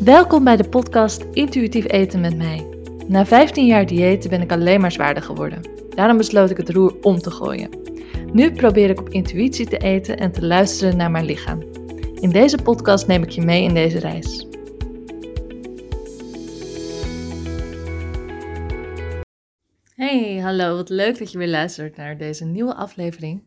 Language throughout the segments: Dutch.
Welkom bij de podcast Intuïtief Eten met mij. Na 15 jaar diëten ben ik alleen maar zwaarder geworden. Daarom besloot ik het roer om te gooien. Nu probeer ik op intuïtie te eten en te luisteren naar mijn lichaam. In deze podcast neem ik je mee in deze reis. Hey, hallo, wat leuk dat je weer luistert naar deze nieuwe aflevering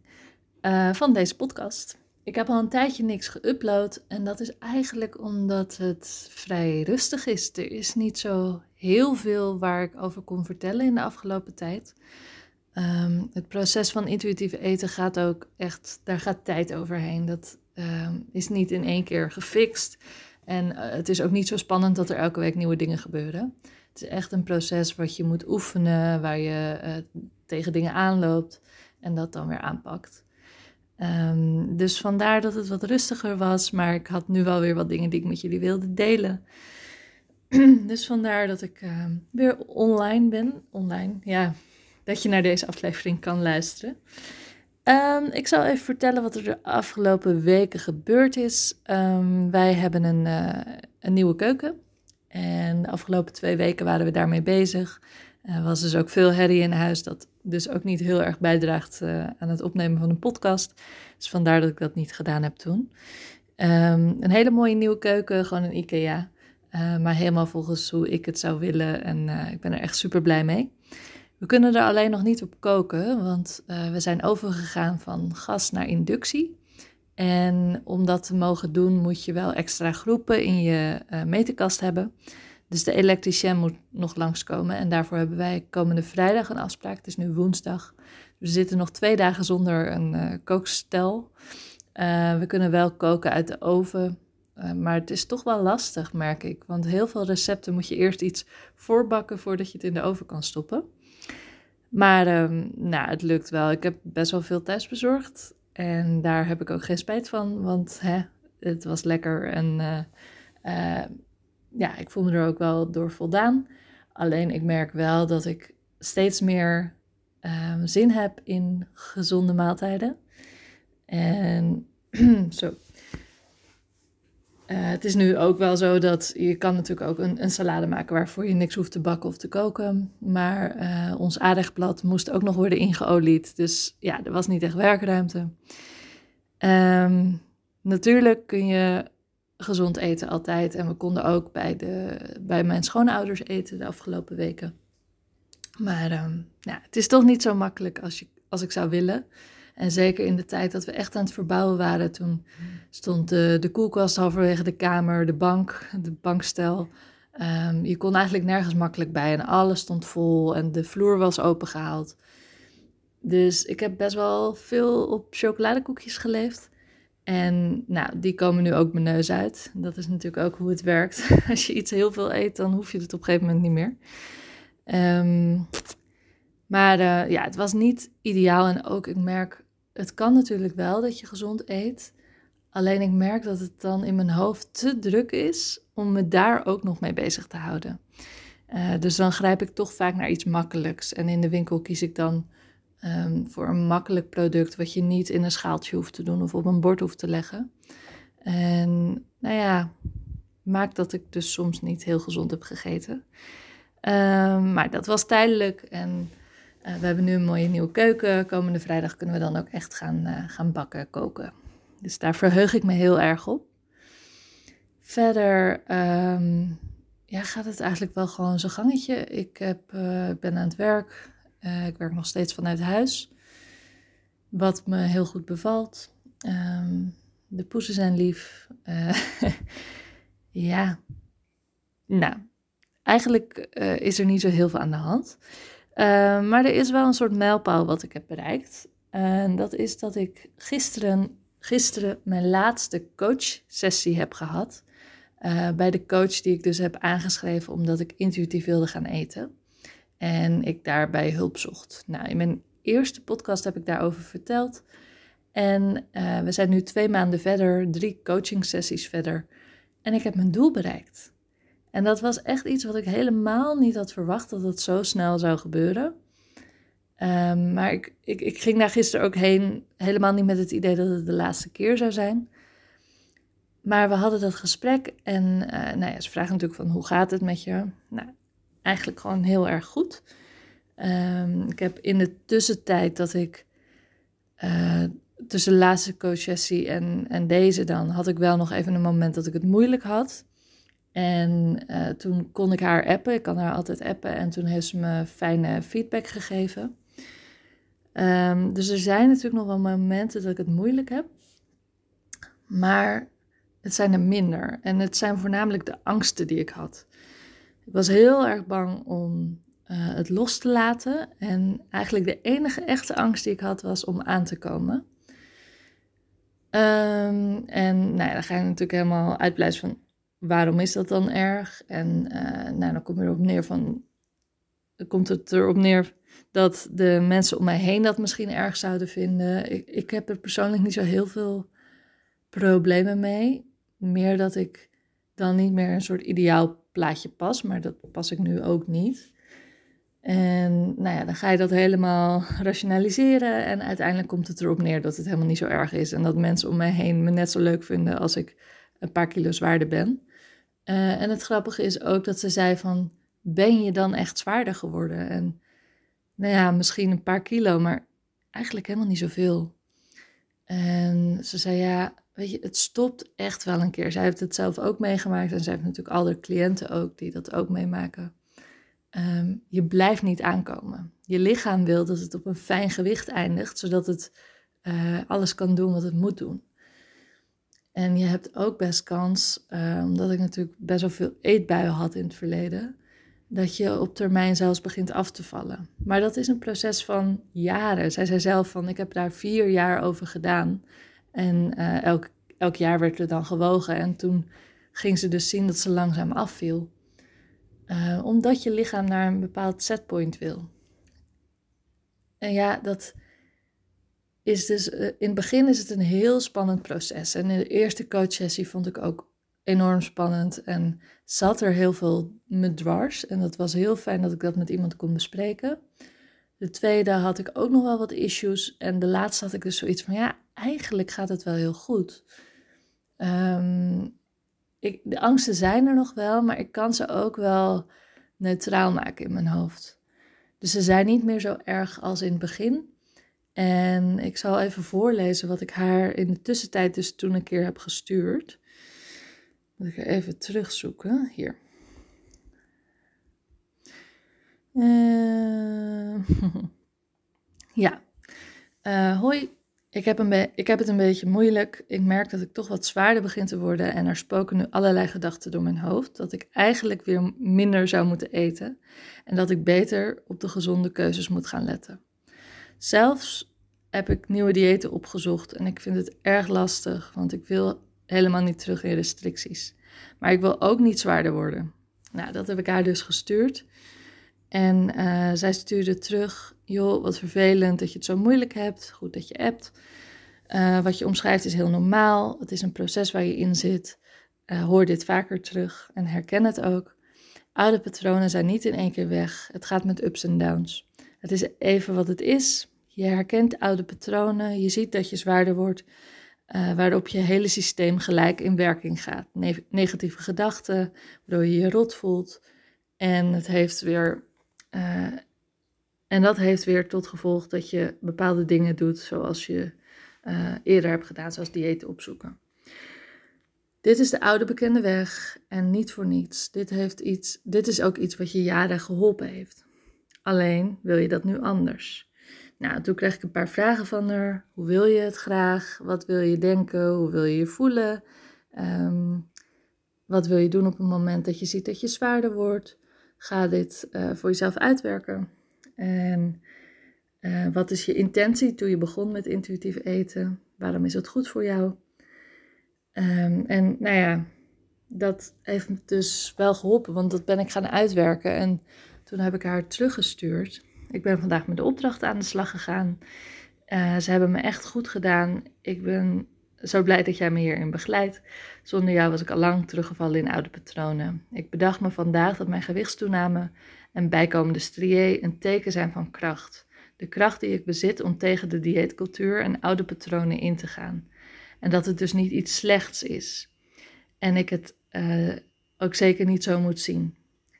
uh, van deze podcast. Ik heb al een tijdje niks geüpload en dat is eigenlijk omdat het vrij rustig is. Er is niet zo heel veel waar ik over kon vertellen in de afgelopen tijd. Um, het proces van intuïtief eten gaat ook echt, daar gaat tijd overheen. Dat um, is niet in één keer gefixt. En uh, het is ook niet zo spannend dat er elke week nieuwe dingen gebeuren. Het is echt een proces wat je moet oefenen, waar je uh, tegen dingen aanloopt en dat dan weer aanpakt. Um, dus vandaar dat het wat rustiger was, maar ik had nu wel weer wat dingen die ik met jullie wilde delen. dus vandaar dat ik uh, weer online ben. Online, ja, dat je naar deze aflevering kan luisteren. Um, ik zal even vertellen wat er de afgelopen weken gebeurd is. Wij hebben een, uh, een nieuwe keuken. En de afgelopen twee weken waren we daarmee bezig. Er was dus ook veel herrie in huis, dat dus ook niet heel erg bijdraagt uh, aan het opnemen van een podcast. Dus vandaar dat ik dat niet gedaan heb toen. Um, een hele mooie nieuwe keuken, gewoon een IKEA. Uh, maar helemaal volgens hoe ik het zou willen en ik ben er echt super blij mee. We kunnen er alleen nog niet op koken, want we zijn overgegaan van gas naar inductie. En om dat te mogen doen moet je wel extra groepen in je meterkast hebben. Dus de elektricien moet nog langskomen. En daarvoor hebben wij komende vrijdag een afspraak. Het is nu woensdag. We zitten nog twee dagen zonder een uh, kookstel. Uh, we kunnen wel koken uit de oven. Uh, maar het is toch wel lastig, merk ik. Want heel veel recepten moet je eerst iets voorbakken voordat je het in de oven kan stoppen. Maar um, nou, het lukt wel. Ik heb best wel veel thuis bezorgd. En daar heb ik ook geen spijt van. Want hè, het was lekker en ja, ik voel me er ook wel door voldaan. Alleen ik merk wel dat ik steeds meer um, zin heb in gezonde maaltijden. En zo. Uh, het is nu ook wel zo dat je kan natuurlijk ook een, een, salade maken waarvoor je niks hoeft te bakken of te koken. Maar uh, ons aardigblad moest ook nog worden ingeolied. Dus ja, er was niet echt werkruimte. Um, natuurlijk kun je gezond eten altijd. En we konden ook bij, de, bij mijn schoonouders eten de afgelopen weken. Maar um, ja, het is toch niet zo makkelijk als, je, als ik zou willen. En zeker in de tijd dat we echt aan het verbouwen waren, toen stond de, de koelkast halverwege de kamer, de bank, de bankstel. Um, je kon eigenlijk nergens makkelijk bij en alles stond vol en de vloer was opengehaald. Dus ik heb best wel veel op chocoladekoekjes geleefd. En nou, die komen nu ook mijn neus uit. Dat is natuurlijk ook hoe het werkt. Als je iets heel veel eet, dan hoef je het op een gegeven moment niet meer. Um, maar uh, ja, het was niet ideaal. En ook, ik merk, het kan natuurlijk wel dat je gezond eet. Alleen ik merk dat het dan in mijn hoofd te druk is om me daar ook nog mee bezig te houden. Uh, dus dan grijp ik toch vaak naar iets makkelijks. En in de winkel kies ik dan Um, voor een makkelijk product wat je niet in een schaaltje hoeft te doen of op een bord hoeft te leggen. En nou ja, maakt dat ik dus soms niet heel gezond heb gegeten. Um, maar dat was tijdelijk en uh, we hebben nu een mooie nieuwe keuken. Komende vrijdag kunnen we dan ook echt gaan, uh, gaan bakken, koken. Dus daar verheug ik me heel erg op. Verder um, ja, gaat het eigenlijk wel gewoon zijn gangetje. Ik heb, uh, ben aan het werk. Uh, ik werk nog steeds vanuit huis. Wat me heel goed bevalt. Um, de poezen zijn lief. Uh, ja. Nou, eigenlijk uh, is er niet zo heel veel aan de hand. maar er is wel een soort mijlpaal wat ik heb bereikt. En dat is dat ik gisteren, gisteren mijn laatste coachsessie heb gehad. bij de coach die ik dus heb aangeschreven omdat ik intuïtief wilde gaan eten. En ik daarbij hulp zocht. Nou, in mijn eerste podcast heb ik daarover verteld. En uh, we zijn nu twee maanden verder, drie coaching sessies verder. En ik heb mijn doel bereikt. En dat was echt iets wat ik helemaal niet had verwacht dat het zo snel zou gebeuren. Um, maar ik, ik, ik ging daar gisteren ook heen, helemaal niet met het idee dat het de laatste keer zou zijn. maar we hadden dat gesprek en uh, nou ja, ze vragen natuurlijk van hoe gaat het met je? Nou, eigenlijk gewoon heel erg goed. Um, ik heb in de tussentijd dat ik uh, tussen de laatste coachessie en, en deze dan, had ik wel nog even een moment dat ik het moeilijk had. En uh, toen kon ik haar appen. Ik kan haar altijd appen. En toen heeft ze me fijne feedback gegeven. Um, dus er zijn natuurlijk nog wel momenten dat ik het moeilijk heb. Maar het zijn er minder. En het zijn voornamelijk de angsten die ik had. Ik was heel erg bang om uh, het los te laten. En eigenlijk de enige echte angst die ik had was om aan te komen. Um, en nou ja, dan ga je natuurlijk helemaal uitblijven van waarom is dat dan erg? En uh, nou, dan kom je erop neer van, komt het erop neer dat de mensen om mij heen dat misschien erg zouden vinden. Ik, ik heb er persoonlijk niet zo heel veel problemen mee. Meer dat ik dan niet meer een soort ideaal plaatje pas, maar dat pas ik nu ook niet. En nou ja, dan ga je dat helemaal rationaliseren en uiteindelijk komt het erop neer dat het helemaal niet zo erg is en dat mensen om mij heen me net zo leuk vinden als ik een paar kilo zwaarder ben. Uh, en het grappige is ook dat ze zei van, ben je dan echt zwaarder geworden? En nou ja, misschien een paar kilo, maar eigenlijk helemaal niet zoveel. En ze zei, ja, weet je, het stopt echt wel een keer. Zij heeft het zelf ook meegemaakt en zij heeft natuurlijk al haar cliënten ook die dat ook meemaken. Um, je blijft niet aankomen. Je lichaam wil dat het op een fijn gewicht eindigt, zodat het uh, alles kan doen wat het moet doen. En je hebt ook best kans, uh, omdat ik natuurlijk best wel veel eetbuien had in het verleden, dat je op termijn zelfs begint af te vallen. Maar dat is een proces van jaren. Zij zei zelf van, ik heb daar vier jaar over gedaan. En uh, elk, elk jaar werd er dan gewogen. En toen ging ze dus zien dat ze langzaam afviel. Uh, omdat je lichaam naar een bepaald setpoint wil. En ja, dat is dus, uh, in het begin is het een heel spannend proces. En in de eerste coachsessie vond ik ook enorm spannend en zat er heel veel me dwars. En dat was heel fijn dat ik dat met iemand kon bespreken. De tweede had ik ook nog wel wat issues. En de laatste had ik dus zoiets van, ja, eigenlijk gaat het wel heel goed. Um, ik, de angsten zijn er nog wel, maar ik kan ze ook wel neutraal maken in mijn hoofd. Dus ze zijn niet meer zo erg als in het begin. En ik zal even voorlezen wat ik haar in de tussentijd dus toen een keer heb gestuurd. Moet ik even terugzoeken. Hier. Uh, ja. Uh, hoi, ik heb, een ik heb het een beetje moeilijk. Ik merk dat ik toch wat zwaarder begin te worden en er spoken nu allerlei gedachten door mijn hoofd. Dat ik eigenlijk weer minder zou moeten eten en dat ik beter op de gezonde keuzes moet gaan letten. Zelfs heb ik nieuwe diëten opgezocht en ik vind het erg lastig, want ik wil helemaal niet terug in restricties. Maar ik wil ook niet zwaarder worden. Nou, dat heb ik haar dus gestuurd. En uh, zij stuurde terug: Joh, wat vervelend dat je het zo moeilijk hebt. Goed dat je appt. Uh, wat je omschrijft is heel normaal. Het is een proces waar je in zit. Uh, hoor dit vaker terug en herken het ook. Oude patronen zijn niet in één keer weg. Het gaat met ups en downs. Het is even wat het is. Je herkent oude patronen. Je ziet dat je zwaarder wordt. Uh, waarop je hele systeem gelijk in werking gaat. Ne negatieve gedachten, waardoor je je rot voelt. En het heeft weer en dat heeft weer tot gevolg dat je bepaalde dingen doet zoals je uh, eerder hebt gedaan, zoals diëten opzoeken. Dit is de oude bekende weg en niet voor niets. Dit, heeft iets, dit is ook iets wat je jaren geholpen heeft. Alleen wil je dat nu anders. Nou, toen kreeg ik een paar vragen van haar. Hoe wil je het graag? Wat wil je denken? Hoe wil je je voelen? Um, wat wil je doen op het moment dat je ziet dat je zwaarder wordt? Ga dit uh, voor jezelf uitwerken. En uh, wat is je intentie toen je begon met intuïtief eten? Waarom is het goed voor jou? Um, en nou ja, dat heeft me dus wel geholpen, want dat ben ik gaan uitwerken. En toen heb ik haar teruggestuurd. Ik ben vandaag met de opdracht aan de slag gegaan. Uh, ze hebben me echt goed gedaan. Ik ben zo blij dat jij me hierin begeleidt. Zonder jou was ik al lang teruggevallen in oude patronen. Ik bedacht me vandaag dat mijn gewichtstoename en bijkomende strié een teken zijn van kracht. De kracht die ik bezit om tegen de dieetcultuur en oude patronen in te gaan. En dat het dus niet iets slechts is. En ik het uh, ook zeker niet zo moet zien.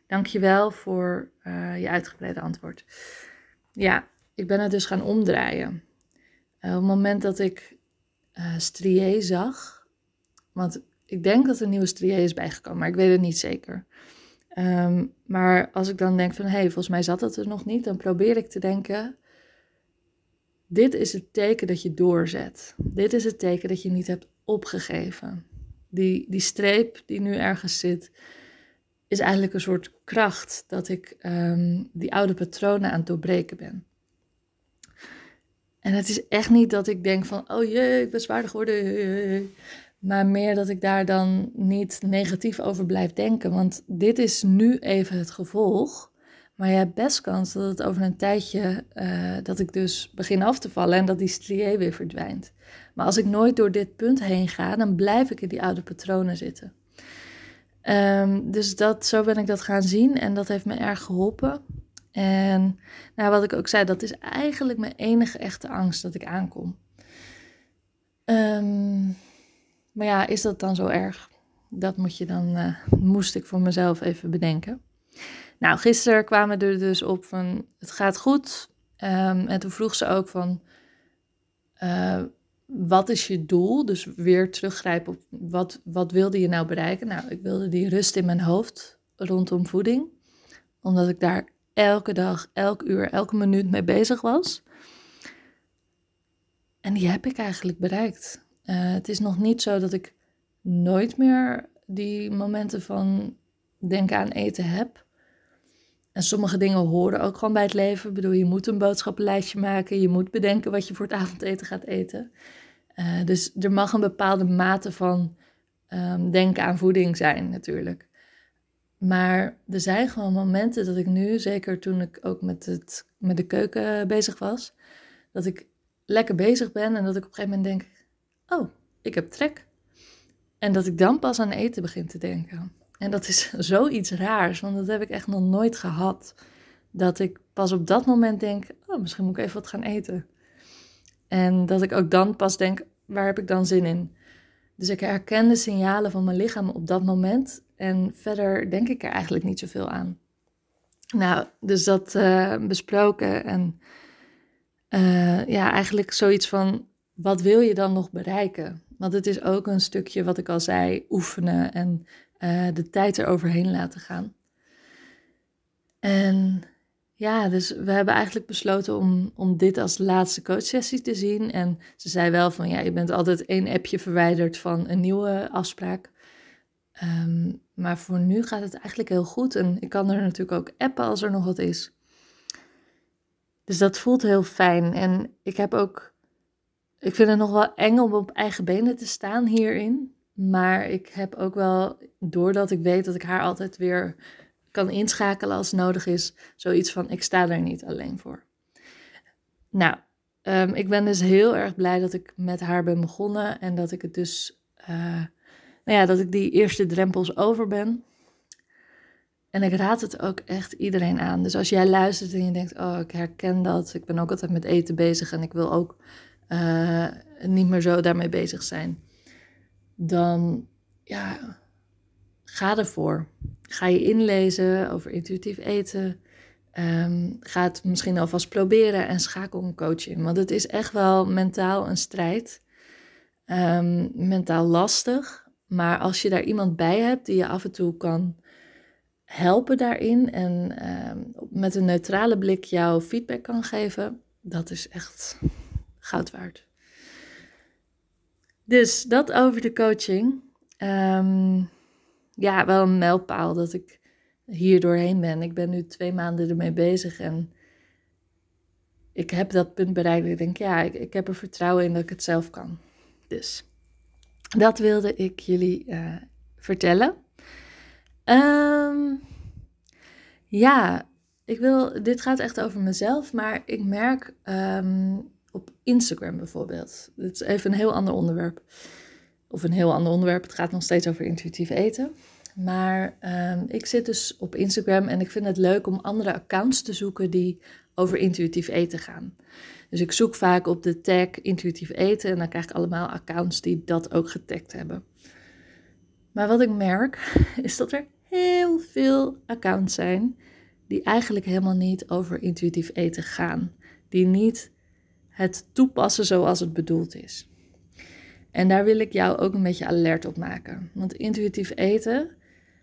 Dankjewel voor uh, je uitgebreide antwoord. Ja, ik ben het dus gaan omdraaien. Uh, op het moment dat ik strié zag, want ik denk dat er een nieuwe strié is bijgekomen, maar ik weet het niet zeker. Um, maar als ik dan denk van, hé, hey, volgens mij zat het er nog niet, dan probeer ik te denken, dit is het teken dat je doorzet. Dit is het teken dat je niet hebt opgegeven. Die, die streep die nu ergens zit, is eigenlijk een soort kracht dat ik um, die oude patronen aan het doorbreken ben. En het is echt niet dat ik denk van, oh jee, ik ben zwaarder geworden. Maar meer dat ik daar dan niet negatief over blijf denken. Want dit is nu even het gevolg. Maar je hebt best kans dat het over een tijdje, uh, dat ik dus begin af te vallen en dat die strié weer verdwijnt. Maar als ik nooit door dit punt heen ga, dan blijf ik in die oude patronen zitten. Um, dus dat, zo ben ik dat gaan zien en dat heeft me erg geholpen. En nou, wat ik ook zei, dat is eigenlijk mijn enige echte angst dat ik aankom. Um, maar ja, is dat dan zo erg? Dat moet je dan, uh, moest ik voor mezelf even bedenken. Nou, gisteren kwamen er dus op van het gaat goed. Um, en toen vroeg ze ook van uh, wat is je doel? Dus weer teruggrijpen op wat, wat wilde je nou bereiken? Nou, ik wilde die rust in mijn hoofd rondom voeding. Omdat ik daar elke dag, elk uur, elke minuut mee bezig was. En die heb ik eigenlijk bereikt. Uh, het is nog niet zo dat ik nooit meer die momenten van denken aan eten heb. En sommige dingen horen ook gewoon bij het leven. Ik bedoel, je moet een boodschappenlijstje maken. Je moet bedenken wat je voor het avondeten gaat eten. Uh, dus er mag een bepaalde mate van um, denken aan voeding zijn, natuurlijk. Maar er zijn gewoon momenten dat ik nu, zeker toen ik ook met, het, met de keuken bezig was, dat ik lekker bezig ben en dat ik op een gegeven moment denk: Oh, ik heb trek. En dat ik dan pas aan eten begin te denken. En dat is zoiets raars, want dat heb ik echt nog nooit gehad. Dat ik pas op dat moment denk: Oh, misschien moet ik even wat gaan eten. En dat ik ook dan pas denk: Waar heb ik dan zin in? Dus ik herken de signalen van mijn lichaam op dat moment. En verder denk ik er eigenlijk niet zoveel aan. Nou, dus dat uh, besproken. En uh, ja, eigenlijk zoiets van: wat wil je dan nog bereiken? Want het is ook een stukje, wat ik al zei, oefenen en uh, de tijd eroverheen laten gaan. En ja, dus we hebben eigenlijk besloten om, om dit als laatste coachsessie te zien. En ze zei wel van, ja, je bent altijd één appje verwijderd van een nieuwe afspraak. Um, maar voor nu gaat het eigenlijk heel goed. En ik kan er natuurlijk ook appen als er nog wat is. Dus dat voelt heel fijn. En ik heb ook ik vind het nog wel eng om op eigen benen te staan hierin. Maar ik heb ook wel, doordat ik weet dat ik haar altijd weer kan inschakelen als nodig is, zoiets van: ik sta er niet alleen voor. Nou, um, ik ben dus heel erg blij dat ik met haar ben begonnen en dat ik het dus, uh, nou ja, dat ik die eerste drempels over ben. En ik raad het ook echt iedereen aan. Dus als jij luistert en je denkt: Oh, ik herken dat. Ik ben ook altijd met eten bezig en ik wil ook uh, niet meer zo daarmee bezig zijn, dan ja, ga ervoor. Ga je inlezen over intuïtief eten. Um, ga het misschien alvast proberen en schakel een coach in. Want het is echt wel mentaal een strijd. Um, mentaal lastig. Maar als je daar iemand bij hebt die je af en toe kan helpen daarin en um, met een neutrale blik jouw feedback kan geven, dat is echt goud waard. Dus dat over de coaching. Um, ja, wel een mijlpaal dat ik hier doorheen ben. Ik ben nu twee maanden ermee bezig en ik heb dat punt bereikt. Ik denk, ja, ik, ik heb er vertrouwen in dat ik het zelf kan. Dus dat wilde ik jullie uh, vertellen. Um, ja, ik wil, dit gaat echt over mezelf, maar ik merk um, op Instagram bijvoorbeeld. Dit is even een heel ander onderwerp. Of een heel ander onderwerp. Het gaat nog steeds over intuïtief eten. Maar um, ik zit dus op Instagram en ik vind het leuk om andere accounts te zoeken die over intuïtief eten gaan. Dus ik zoek vaak op de tag intuïtief eten en dan krijg ik allemaal accounts die dat ook getagd hebben. Maar wat ik merk is dat er heel veel accounts zijn die eigenlijk helemaal niet over intuïtief eten gaan. Die niet het toepassen zoals het bedoeld is. En daar wil ik jou ook een beetje alert op maken. Want intuïtief eten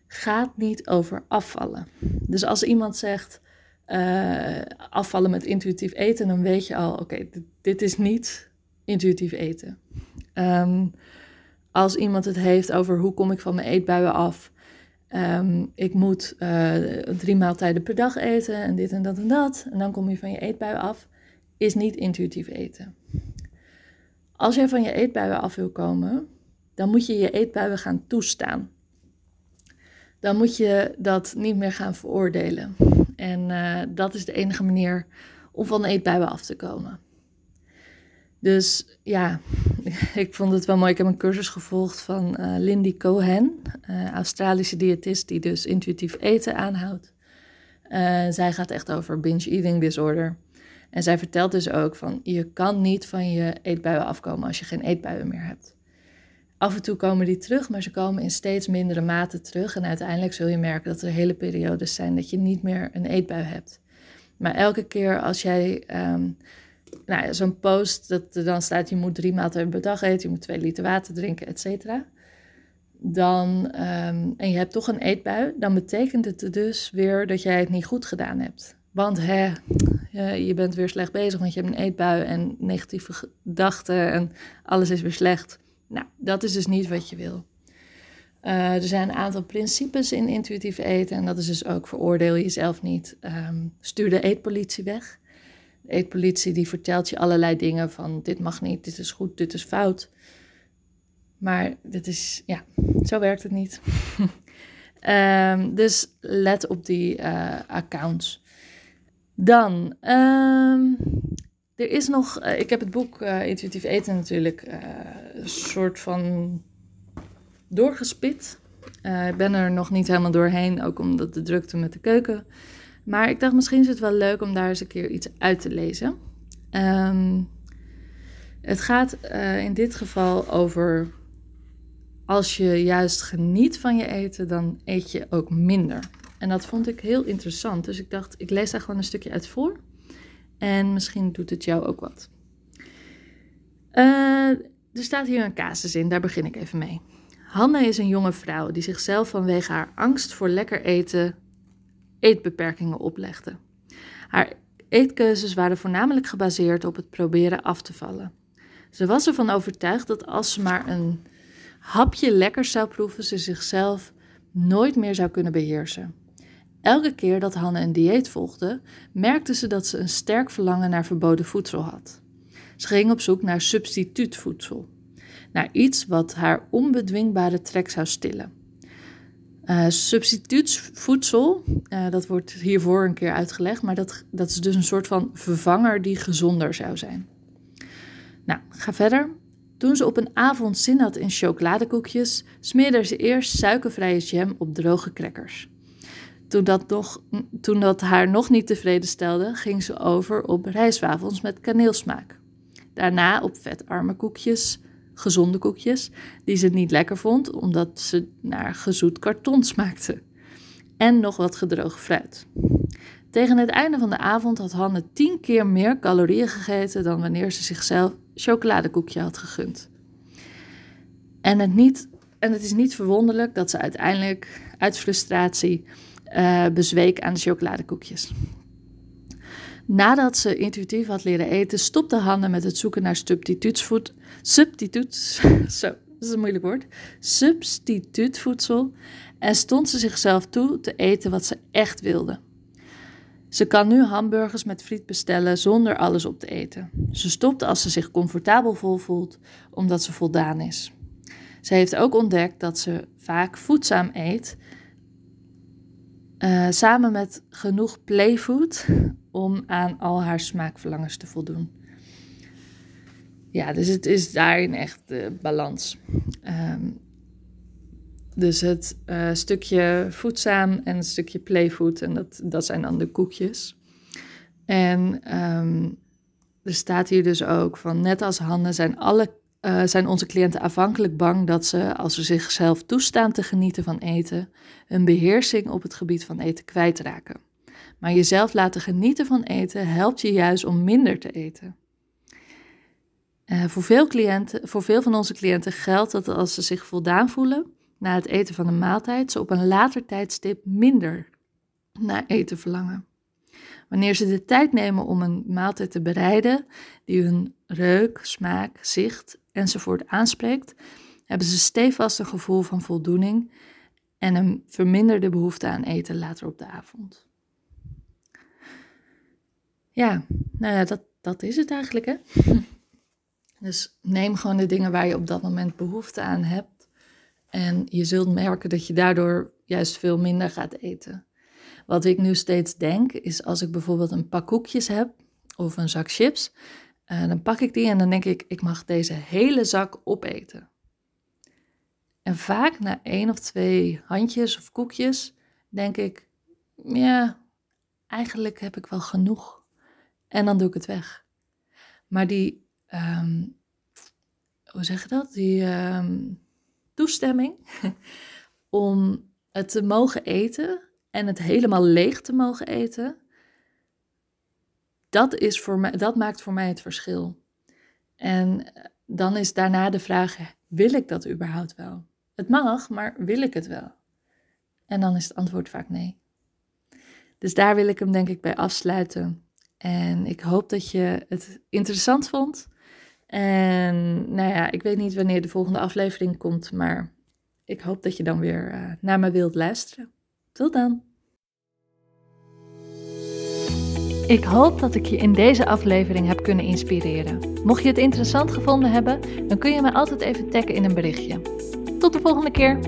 gaat niet over afvallen. Dus als iemand zegt uh, afvallen met intuïtief eten, dan weet je al, oké, dit, is niet intuïtief eten. Um, als iemand het heeft over hoe kom ik van mijn eetbuien af. Um, ik moet uh, drie maaltijden per dag eten en dit en dat en dat. En dan kom je van je eetbuien af. Is niet intuïtief eten. Als jij van je eetbuien af wil komen, dan moet je je eetbuien gaan toestaan. Dan moet je dat niet meer gaan veroordelen. En uh, dat is de enige manier om van eetbuien af te komen. Dus ja, ik vond het wel mooi. Ik heb een cursus gevolgd van uh, Lindy Cohen, uh, Australische diëtist die dus intuïtief eten aanhoudt. Zij gaat echt over binge eating disorder. En zij vertelt dus ook van je kan niet van je eetbuien afkomen als je geen eetbuien meer hebt. Af en toe komen die terug, maar ze komen in steeds mindere mate terug. En uiteindelijk zul je merken dat er hele periodes zijn dat je niet meer een eetbui hebt. Maar elke keer als jij um, nou, zo'n post, dat er dan staat je moet drie maaltijden per dag eten, je moet twee liter water drinken, et cetera. Dan, ehm, en je hebt toch een eetbui, dan betekent het dus weer dat jij het niet goed gedaan hebt. Want hè, je bent weer slecht bezig, want je hebt een eetbui en negatieve gedachten en alles is weer slecht. Nou, dat is dus niet wat je wil. Uh, er zijn een aantal principes in intuïtief eten en dat is dus ook veroordeel jezelf niet. Um, stuur de eetpolitie weg. De eetpolitie die vertelt je allerlei dingen van dit mag niet, dit is goed, dit is fout. Maar dit is, ja, zo werkt het niet. um, dus let op die uh, accounts. Dan, um, er is nog, uh, ik heb het boek uh, Intuïtief Eten natuurlijk een soort van doorgespit. ik ben er nog niet helemaal doorheen, ook omdat de drukte met de keuken maar ik dacht, misschien is het wel leuk om daar eens een keer iets uit te lezen. Um, het gaat in dit geval over als je juist geniet van je eten, dan eet je ook minder. En dat vond ik heel interessant. Dus ik dacht, ik lees daar gewoon een stukje uit voor. En misschien doet het jou ook wat. Uh, er staat hier een casus in, daar begin ik even mee. Hanne is een jonge vrouw die zichzelf vanwege haar angst voor lekker eten eetbeperkingen oplegde. Haar eetkeuzes waren voornamelijk gebaseerd op het proberen af te vallen. Ze was ervan overtuigd dat als ze maar een hapje lekkers zou proeven, ze zichzelf nooit meer zou kunnen beheersen. Elke keer dat Hanne een dieet volgde, merkte ze dat ze een sterk verlangen naar verboden voedsel had. Ze ging op zoek naar substituutvoedsel, naar iets wat haar onbedwingbare trek zou stillen. Uh, substituutsvoedsel, uh, dat wordt hiervoor een keer uitgelegd, maar dat, dat is dus een soort van vervanger die gezonder zou zijn. Nou, ga verder. Toen ze op een avond zin had in chocoladekoekjes, smeerde ze eerst suikervrije jam op droge crackers. Toen dat, toen dat haar nog niet tevreden stelde, ging ze over op rijstwafels met kaneelsmaak. Daarna op vetarme koekjes, gezonde koekjes, die ze niet lekker vond omdat ze naar gezoet karton smaakten. En nog wat gedroogd fruit. Tegen het einde van de avond had Hanne tien keer meer calorieën gegeten dan wanneer ze zichzelf chocoladekoekje had gegund. En het, niet, en het is niet verwonderlijk dat ze uiteindelijk uit frustratie uh, bezweek aan de chocoladekoekjes. Nadat ze intuïtief had leren eten, stopte Hanne met het zoeken naar substituutsvoed, substituuts, zo, dat is een moeilijk woord, substituutvoedsel en stond ze zichzelf toe te eten wat ze echt wilde. Ze kan nu hamburgers met friet bestellen zonder alles op te eten. Ze stopt als ze zich comfortabel voelt, omdat ze voldaan is. Ze heeft ook ontdekt dat ze vaak voedzaam eet, uh, samen met genoeg playfood om aan al haar smaakverlangens te voldoen. Ja, dus het is daarin echt de balans. Um, dus het uh, stukje voedzaam en het stukje playfood, en dat, dat zijn dan de koekjes. En um, er staat hier dus ook van, net als handen zijn alle eh, zijn onze cliënten afhankelijk bang dat ze, als ze zichzelf toestaan te genieten van eten, hun beheersing op het gebied van eten kwijtraken. Maar jezelf laten genieten van eten helpt je juist om minder te eten. Uh, voor, veel cliënten, voor veel van onze cliënten geldt dat als ze zich voldaan voelen na het eten van een maaltijd, ze op een later tijdstip minder naar eten verlangen. Wanneer ze de tijd nemen om een maaltijd te bereiden die hun reuk, smaak, zicht enzovoort aanspreekt, hebben ze stevast een gevoel van voldoening en een verminderde behoefte aan eten later op de avond. Ja, nou ja, dat, dat is het eigenlijk, hè? Dus neem gewoon de dingen waar je op dat moment behoefte aan hebt. En je zult merken dat je daardoor juist veel minder gaat eten. Wat ik nu steeds denk, is als ik bijvoorbeeld een pak koekjes heb of een zak chips, uh, dan pak ik die en dan denk ik, ik mag deze hele zak opeten. En vaak na één of twee handjes of koekjes denk ik, ja, eigenlijk heb ik wel genoeg. En dan doe ik het weg. Maar die, um, hoe zeg je dat? Die um, toestemming om het te mogen eten en het helemaal leeg te mogen eten, dat, is voor mij, dat maakt voor mij het verschil. En dan is daarna de vraag: wil ik dat überhaupt wel? Het mag, maar wil ik het wel? En dan is het antwoord vaak nee. Dus daar wil ik hem denk ik bij afsluiten. En ik hoop dat je het interessant vond. En nou ja, ik weet niet wanneer de volgende aflevering komt, maar ik hoop dat je dan weer uh, naar me wilt luisteren. Tot dan. Ik hoop dat ik je in deze aflevering heb kunnen inspireren. Mocht je het interessant gevonden hebben, dan kun je me altijd even taggen in een berichtje. Tot de volgende keer.